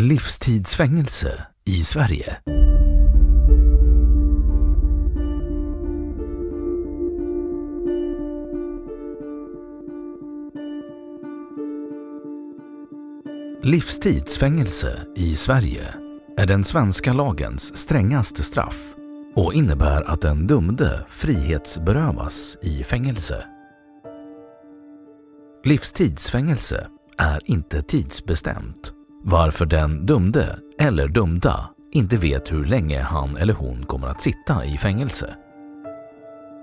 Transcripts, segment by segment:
Livstidsfängelse i Sverige. Livstidsfängelse i Sverige är den svenska lagens strängaste straff och innebär att den dömde frihetsberövas i fängelse. Livstidsfängelse är inte tidsbestämt varför den dömde eller dömda inte vet hur länge han eller hon kommer att sitta i fängelse.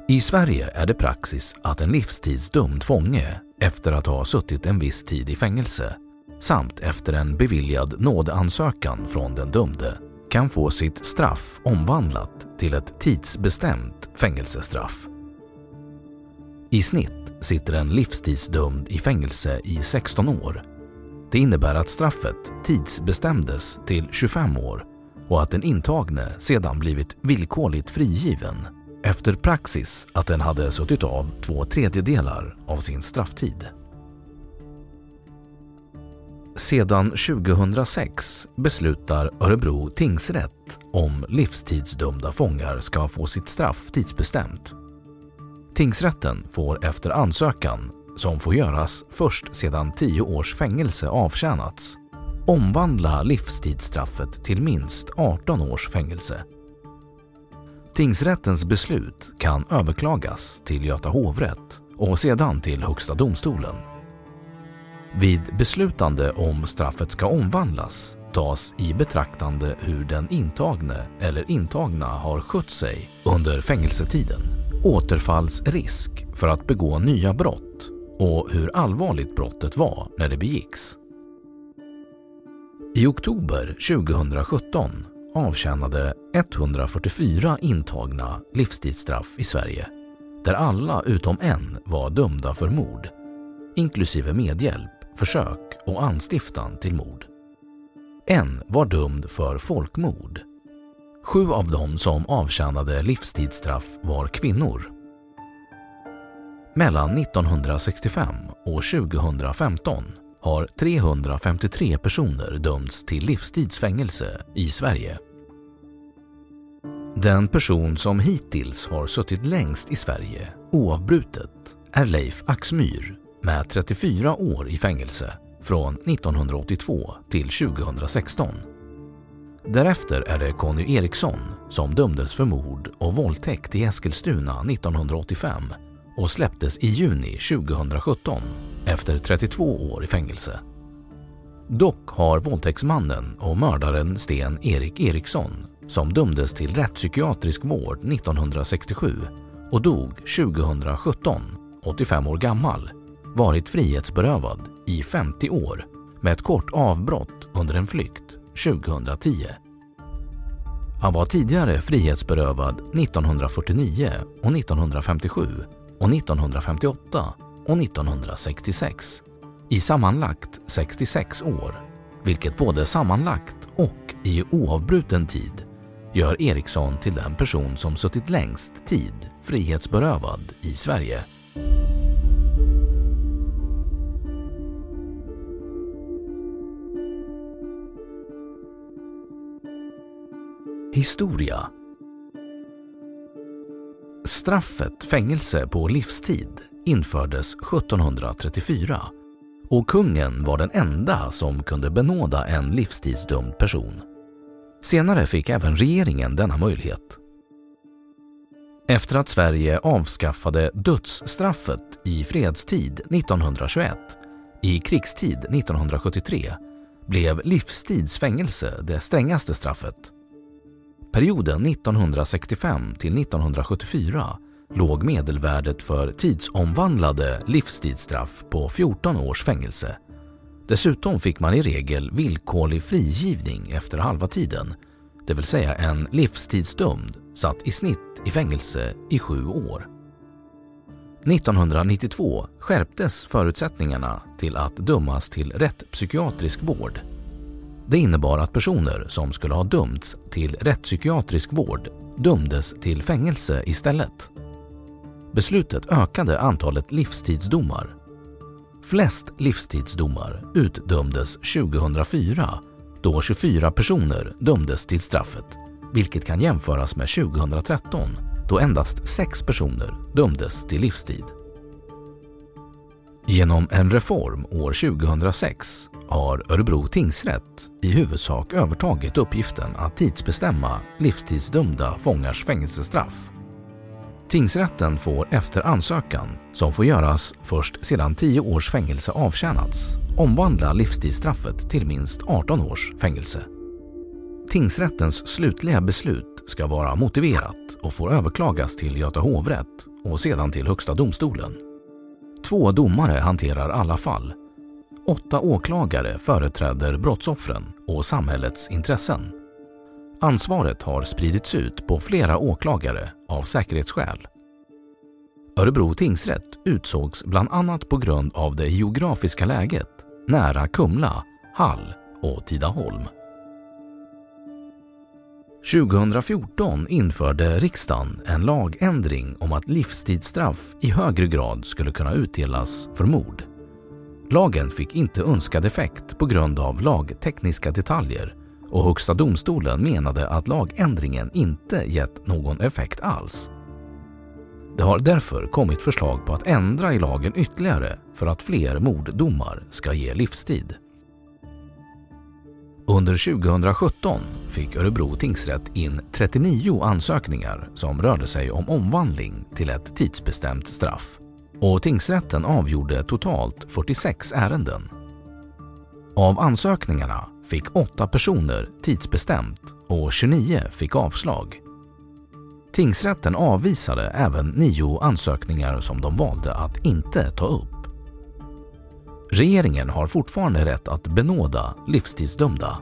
I Sverige är det praxis att en livstidsdömd fånge efter att ha suttit en viss tid i fängelse samt efter en beviljad nådeansökan från den dömde kan få sitt straff omvandlat till ett tidsbestämt fängelsestraff. I snitt sitter en livstidsdömd i fängelse i 16 år. Det innebär att straffet tidsbestämdes till 25 år och att den intagne sedan blivit villkorligt frigiven efter praxis att den hade suttit av två tredjedelar av sin strafftid. Sedan 2006 beslutar Örebro tingsrätt om livstidsdömda fångar ska få sitt straff tidsbestämt. Tingsrätten får efter ansökan, som får göras först sedan 10 års fängelse avtjänats, omvandla livstidsstraffet till minst 18 års fängelse. Tingsrättens beslut kan överklagas till Göta hovrätt och sedan till Högsta domstolen. Vid beslutande om straffet ska omvandlas tas i betraktande hur den intagne eller intagna har skött sig under fängelsetiden, återfallsrisk för att begå nya brott och hur allvarligt brottet var när det begicks. I oktober 2017 avtjänade 144 intagna livstidsstraff i Sverige, där alla utom en var dömda för mord, inklusive medhjälp försök och anstiftan till mord. En var dömd för folkmord. Sju av dem som avtjänade livstidsstraff var kvinnor. Mellan 1965 och 2015 har 353 personer dömts till livstidsfängelse i Sverige. Den person som hittills har suttit längst i Sverige oavbrutet är Leif Axmyr med 34 år i fängelse från 1982 till 2016. Därefter är det Conny Eriksson som dömdes för mord och våldtäkt i Eskilstuna 1985 och släpptes i juni 2017 efter 32 år i fängelse. Dock har våldtäktsmannen och mördaren Sten Erik Eriksson som dömdes till rättspsykiatrisk vård 1967 och dog 2017, 85 år gammal, varit frihetsberövad i 50 år med ett kort avbrott under en flykt 2010. Han var tidigare frihetsberövad 1949 och 1957 och 1958 och 1966 i sammanlagt 66 år, vilket både sammanlagt och i oavbruten tid gör Eriksson till den person som suttit längst tid frihetsberövad i Sverige. Historia Straffet fängelse på livstid infördes 1734 och kungen var den enda som kunde benåda en livstidsdömd person. Senare fick även regeringen denna möjlighet. Efter att Sverige avskaffade dödsstraffet i fredstid 1921, i krigstid 1973, blev livstidsfängelse det strängaste straffet. Perioden 1965 till 1974 låg medelvärdet för tidsomvandlade livstidsstraff på 14 års fängelse. Dessutom fick man i regel villkorlig frigivning efter halva tiden, det vill säga en livstidsdömd satt i snitt i fängelse i sju år. 1992 skärptes förutsättningarna till att dömas till rättspsykiatrisk vård. Det innebar att personer som skulle ha dömts till rättspsykiatrisk vård dömdes till fängelse istället. Beslutet ökade antalet livstidsdomar. Flest livstidsdomar utdömdes 2004 då 24 personer dömdes till straffet, vilket kan jämföras med 2013 då endast 6 personer dömdes till livstid. Genom en reform år 2006 har Örebro tingsrätt i huvudsak övertagit uppgiften att tidsbestämma livstidsdömda fångars fängelsestraff. Tingsrätten får efter ansökan, som får göras först sedan 10 års fängelse avtjänats, omvandla livstidsstraffet till minst 18 års fängelse. Tingsrättens slutliga beslut ska vara motiverat och får överklagas till Göta hovrätt och sedan till Högsta domstolen. Två domare hanterar alla fall. Åtta åklagare företräder brottsoffren och samhällets intressen. Ansvaret har spridits ut på flera åklagare av säkerhetsskäl. Örebro tingsrätt utsågs bland annat på grund av det geografiska läget nära Kumla, Hall och Tidaholm. 2014 införde riksdagen en lagändring om att livstidsstraff i högre grad skulle kunna utdelas för mord. Lagen fick inte önskad effekt på grund av lagtekniska detaljer och Högsta domstolen menade att lagändringen inte gett någon effekt alls. Det har därför kommit förslag på att ändra i lagen ytterligare för att fler morddomar ska ge livstid. Under 2017 fick Örebro tingsrätt in 39 ansökningar som rörde sig om omvandling till ett tidsbestämt straff och tingsrätten avgjorde totalt 46 ärenden. Av ansökningarna fick 8 personer tidsbestämt och 29 fick avslag. Tingsrätten avvisade även nio ansökningar som de valde att inte ta upp. Regeringen har fortfarande rätt att benåda livstidsdömda.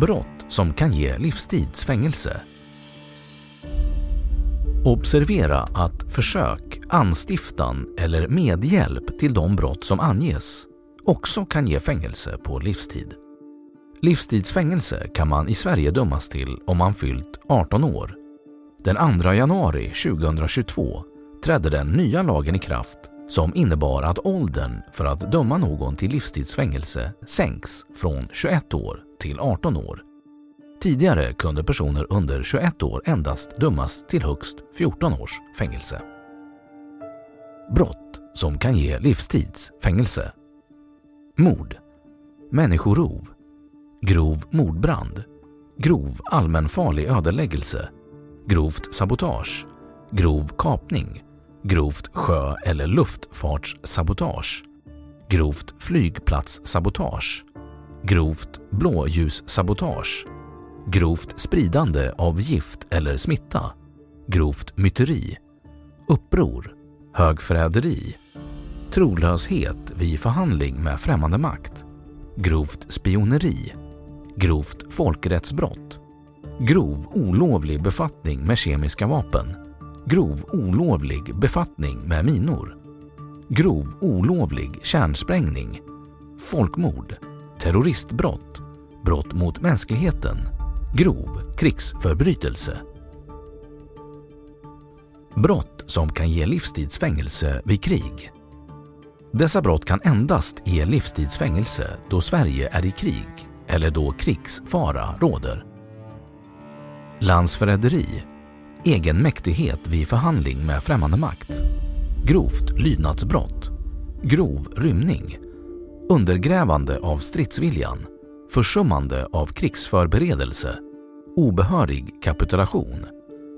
Brott som kan ge livstidsfängelse. Observera att försök, anstiftan eller medhjälp till de brott som anges också kan ge fängelse på livstid. Livstidsfängelse kan man i Sverige dömas till om man fyllt 18 år. Den 2 januari 2022 trädde den nya lagen i kraft som innebar att åldern för att döma någon till livstidsfängelse sänks från 21 år till 18 år. Tidigare kunde personer under 21 år endast dömas till högst 14 års fängelse. Brott som kan ge livstids fängelse. Mord, människorov, grov mordbrand, grov allmänfarlig ödeläggelse, grovt sabotage, grov kapning, grovt sjö eller luftfartssabotage, grovt flygplatssabotage, grovt blåljussabotage, grovt spridande av gift eller smitta, grovt myteri, uppror, högförräderi, trolöshet vid förhandling med främmande makt, grovt spioneri, grovt folkrättsbrott, grov olovlig befattning med kemiska vapen, grov olovlig befattning med minor, grov olovlig kärnsprängning, folkmord, terroristbrott, brott mot mänskligheten, grov krigsförbrytelse. Brott som kan ge livstidsfängelse vid krig. Dessa brott kan endast ge livstidsfängelse då Sverige är i krig eller då krigsfara råder. Landsförräderi, egenmäktighet vid förhandling med främmande makt, grovt lydnadsbrott, grov rymning, undergrävande av stridsviljan, försummande av krigsförberedelse, obehörig kapitulation,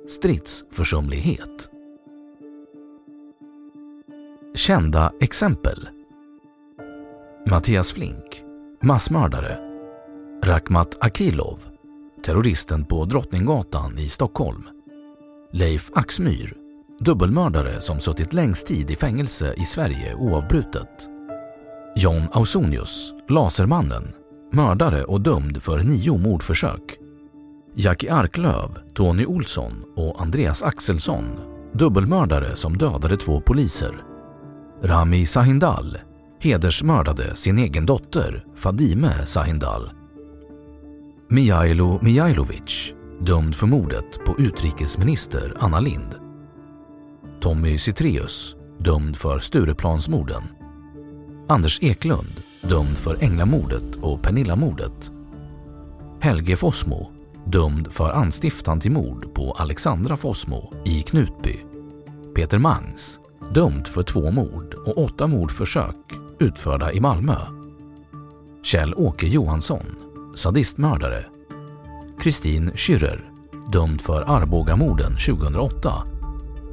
stridsförsumlighet. Kända exempel Mattias Flink, massmördare. Rakhmat Akilov, terroristen på Drottninggatan i Stockholm. Leif Axmyr, dubbelmördare som suttit längst tid i fängelse i Sverige oavbrutet. John Ausonius, Lasermannen, mördare och dömd för nio mordförsök. Jackie Arklöv, Tony Olsson och Andreas Axelsson, dubbelmördare som dödade två poliser. Rami Sahindal, hedersmördade sin egen dotter Fadime Sahindal. Mijailo Mijailovic, dömd för mordet på utrikesminister Anna Lind. Tommy Citreus, dömd för Stureplansmorden. Anders Eklund, dömd för Änglamordet och Pernillamordet. Helge Fossmo, dömd för anstiftan till mord på Alexandra Fossmo i Knutby. Peter Mangs, dömd för två mord och åtta mordförsök utförda i Malmö. Kjell-Åke Johansson, sadistmördare. Kristin Schürrer, dömd för Arbogamorden 2008.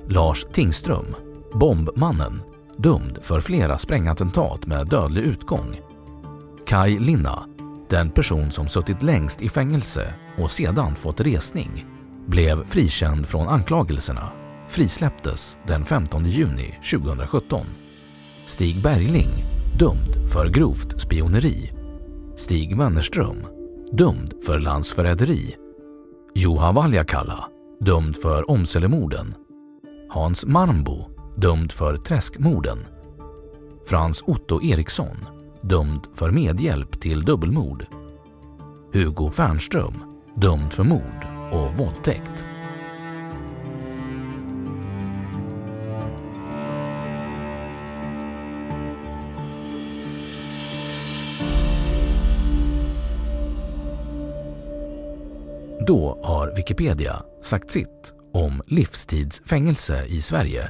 Lars Tingström, bombmannen, dömd för flera sprängattentat med dödlig utgång. Kai Linna, den person som suttit längst i fängelse och sedan fått resning, blev frikänd från anklagelserna, frisläpptes den 15 juni 2017. Stig Bergling, dömd för grovt spioneri. Stig Wennerström, dömd för landsförräderi. Juha Valjakalla, dömd för Omselemorden. Hans Marmbo, dömd för Träskmorden. Frans Otto Eriksson, dömd för medhjälp till dubbelmord. Hugo Fernström, dömd för mord och våldtäkt. Då har Wikipedia sagt sitt om livstidsfängelse i Sverige.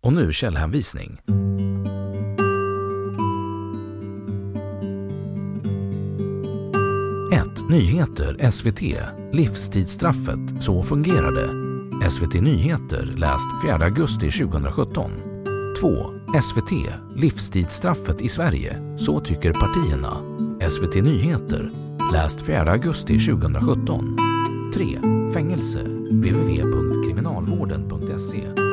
Och nu källhänvisning. 1. Nyheter SVT. Livstidsstraffet. Så fungerar det. SVT Nyheter läst 4 augusti 2017. 2. SVT, livstidsstraffet i Sverige. Så tycker partierna. SVT Nyheter. Läst 4 augusti 2017. 3. Fängelse. www.kriminalvården.se.